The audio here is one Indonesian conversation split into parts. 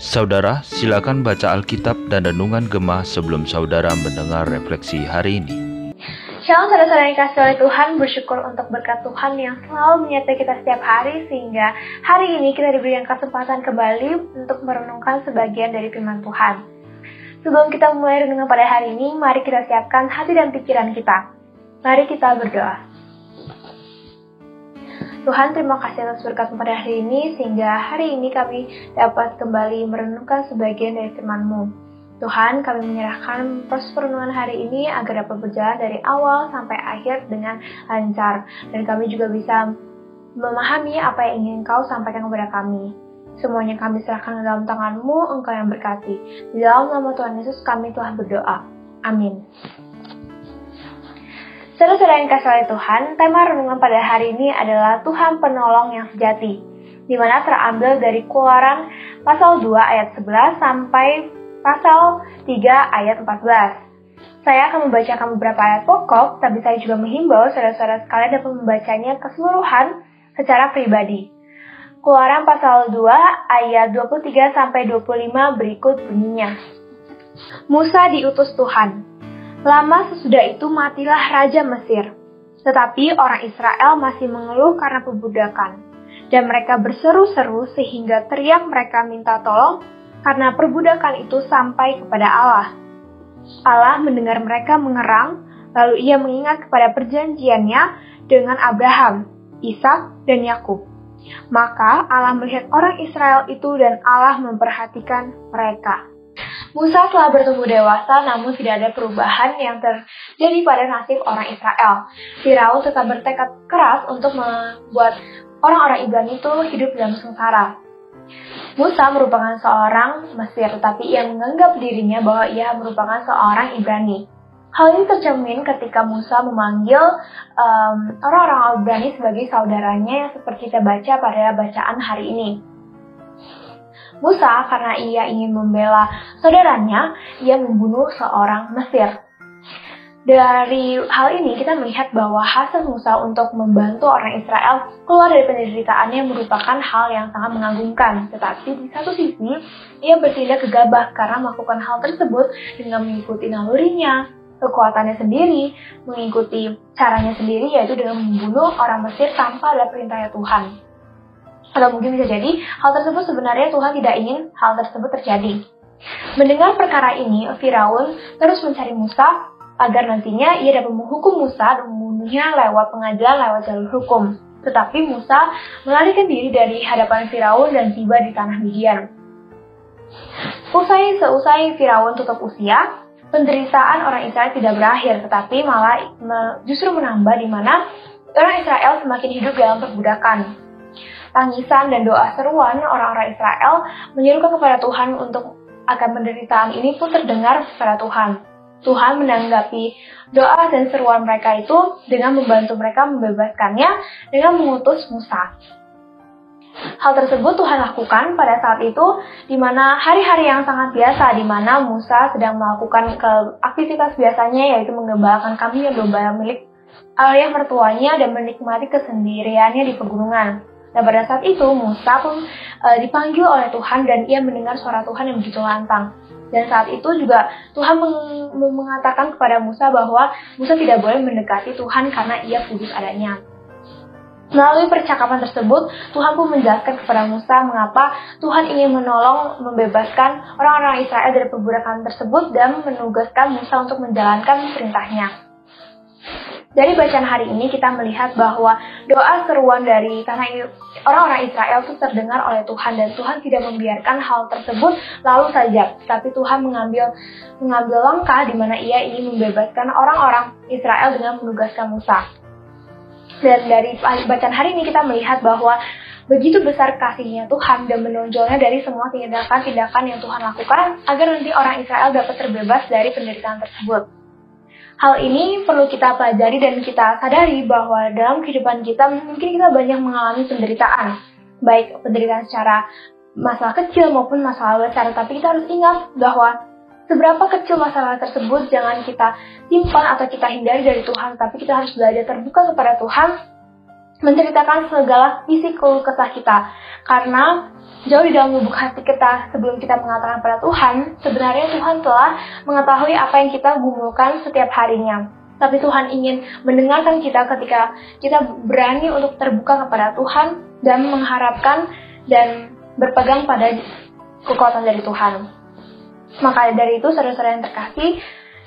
Saudara, silakan baca Alkitab dan Renungan Gemah sebelum saudara mendengar refleksi hari ini. Shalom saudara-saudara yang kasih oleh Tuhan, bersyukur untuk berkat Tuhan yang selalu menyertai kita setiap hari sehingga hari ini kita diberikan kesempatan kembali untuk merenungkan sebagian dari firman Tuhan. Sebelum kita mulai renungan pada hari ini, mari kita siapkan hati dan pikiran kita. Mari kita berdoa. Tuhan terima kasih atas berkat pada hari ini sehingga hari ini kami dapat kembali merenungkan sebagian dari firman-Mu. Tuhan, kami menyerahkan proses perenungan hari ini agar dapat berjalan dari awal sampai akhir dengan lancar dan kami juga bisa memahami apa yang ingin Kau sampaikan kepada kami. Semuanya kami serahkan dalam tangan-Mu, Engkau yang berkati. Di dalam nama Tuhan Yesus kami telah berdoa. Amin. Yang kasih Tuhan, tema renungan pada hari ini adalah Tuhan penolong yang sejati, di mana terambil dari Keluaran pasal 2 ayat 11 sampai pasal 3 ayat 14. Saya akan membacakan beberapa ayat pokok, tapi saya juga menghimbau saudara-saudara sekalian dapat membacanya keseluruhan secara pribadi. Keluaran pasal 2 ayat 23 sampai 25 berikut bunyinya. Musa diutus Tuhan. Lama sesudah itu matilah Raja Mesir. Tetapi orang Israel masih mengeluh karena perbudakan. Dan mereka berseru-seru sehingga teriak mereka minta tolong karena perbudakan itu sampai kepada Allah. Allah mendengar mereka mengerang, lalu ia mengingat kepada perjanjiannya dengan Abraham, Ishak, dan Yakub. Maka Allah melihat orang Israel itu dan Allah memperhatikan mereka. Musa telah bertumbuh dewasa namun tidak ada perubahan yang terjadi pada nasib orang Israel. Firaun tetap bertekad keras untuk membuat orang-orang Ibrani itu hidup dalam sengsara. Musa merupakan seorang Mesir, tetapi ia menganggap dirinya bahwa ia merupakan seorang Ibrani. Hal ini tercermin ketika Musa memanggil um, orang-orang Ibrani sebagai saudaranya yang seperti kita baca pada bacaan hari ini. Musa karena ia ingin membela saudaranya, ia membunuh seorang Mesir. Dari hal ini kita melihat bahwa hasil Musa untuk membantu orang Israel keluar dari penderitaannya merupakan hal yang sangat mengagumkan. Tetapi di satu sisi, ia bertindak gegabah karena melakukan hal tersebut dengan mengikuti nalurinya, kekuatannya sendiri, mengikuti caranya sendiri yaitu dengan membunuh orang Mesir tanpa ada perintahnya Tuhan. Atau mungkin bisa jadi hal tersebut sebenarnya Tuhan tidak ingin hal tersebut terjadi. Mendengar perkara ini, Firaun terus mencari Musa agar nantinya ia dapat menghukum Musa dan membunuhnya lewat pengadilan lewat jalur hukum. Tetapi Musa melarikan diri dari hadapan Firaun dan tiba di tanah Midian. Usai seusai Firaun tutup usia, penderitaan orang Israel tidak berakhir, tetapi malah justru menambah di mana orang Israel semakin hidup dalam perbudakan tangisan dan doa seruan orang-orang Israel menyerukan kepada Tuhan untuk agar penderitaan ini pun terdengar kepada Tuhan. Tuhan menanggapi doa dan seruan mereka itu dengan membantu mereka membebaskannya dengan mengutus Musa. Hal tersebut Tuhan lakukan pada saat itu di mana hari-hari yang sangat biasa di mana Musa sedang melakukan ke aktivitas biasanya yaitu mengembalakan kambing dan domba milik ayah mertuanya dan menikmati kesendiriannya di pegunungan. Dan pada saat itu Musa pun e, dipanggil oleh Tuhan dan ia mendengar suara Tuhan yang begitu lantang. Dan saat itu juga Tuhan meng mengatakan kepada Musa bahwa Musa tidak boleh mendekati Tuhan karena ia kudus adanya. Melalui percakapan tersebut, Tuhan pun menjelaskan kepada Musa mengapa Tuhan ingin menolong membebaskan orang-orang Israel dari perbudakan tersebut dan menugaskan Musa untuk menjalankan perintahnya. Dari bacaan hari ini kita melihat bahwa doa seruan dari tanah orang-orang Israel itu terdengar oleh Tuhan dan Tuhan tidak membiarkan hal tersebut lalu saja, tapi Tuhan mengambil mengambil langkah di mana Ia ingin membebaskan orang-orang Israel dengan menugaskan Musa. Dan dari bacaan hari ini kita melihat bahwa begitu besar kasihnya Tuhan dan menonjolnya dari semua tindakan-tindakan yang Tuhan lakukan agar nanti orang Israel dapat terbebas dari penderitaan tersebut. Hal ini perlu kita pelajari dan kita sadari bahwa dalam kehidupan kita mungkin kita banyak mengalami penderitaan, baik penderitaan secara masalah kecil maupun masalah besar. Tapi kita harus ingat bahwa seberapa kecil masalah tersebut jangan kita simpan atau kita hindari dari Tuhan, tapi kita harus belajar terbuka kepada Tuhan menceritakan segala isi keluh kesah kita. Karena jauh di dalam lubuk hati kita sebelum kita mengatakan pada Tuhan, sebenarnya Tuhan telah mengetahui apa yang kita gumulkan setiap harinya. Tapi Tuhan ingin mendengarkan kita ketika kita berani untuk terbuka kepada Tuhan dan mengharapkan dan berpegang pada kekuatan dari Tuhan. Maka dari itu, saudara-saudara yang terkasih,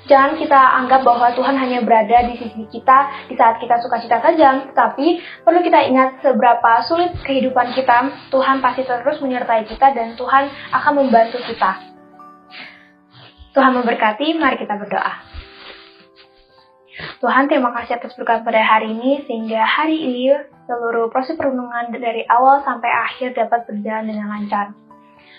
Jangan kita anggap bahwa Tuhan hanya berada di sisi kita di saat kita suka cita saja, tapi perlu kita ingat seberapa sulit kehidupan kita, Tuhan pasti terus menyertai kita dan Tuhan akan membantu kita. Tuhan memberkati, mari kita berdoa. Tuhan terima kasih atas berkat pada hari ini sehingga hari ini seluruh proses perundungan dari awal sampai akhir dapat berjalan dengan lancar.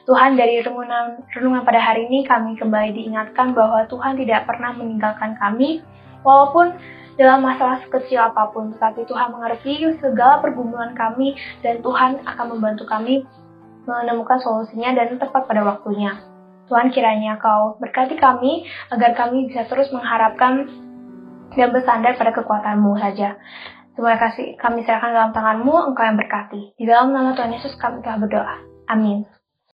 Tuhan dari renungan, renungan pada hari ini kami kembali diingatkan bahwa Tuhan tidak pernah meninggalkan kami walaupun dalam masalah sekecil apa pun, tetapi Tuhan mengerti segala pergumulan kami dan Tuhan akan membantu kami menemukan solusinya dan tepat pada waktunya. Tuhan kiranya kau berkati kami agar kami bisa terus mengharapkan dan bersandar pada kekuatanmu saja. Terima kasih kami serahkan dalam tanganmu, engkau yang berkati. Di dalam nama Tuhan Yesus kami telah berdoa. Amin.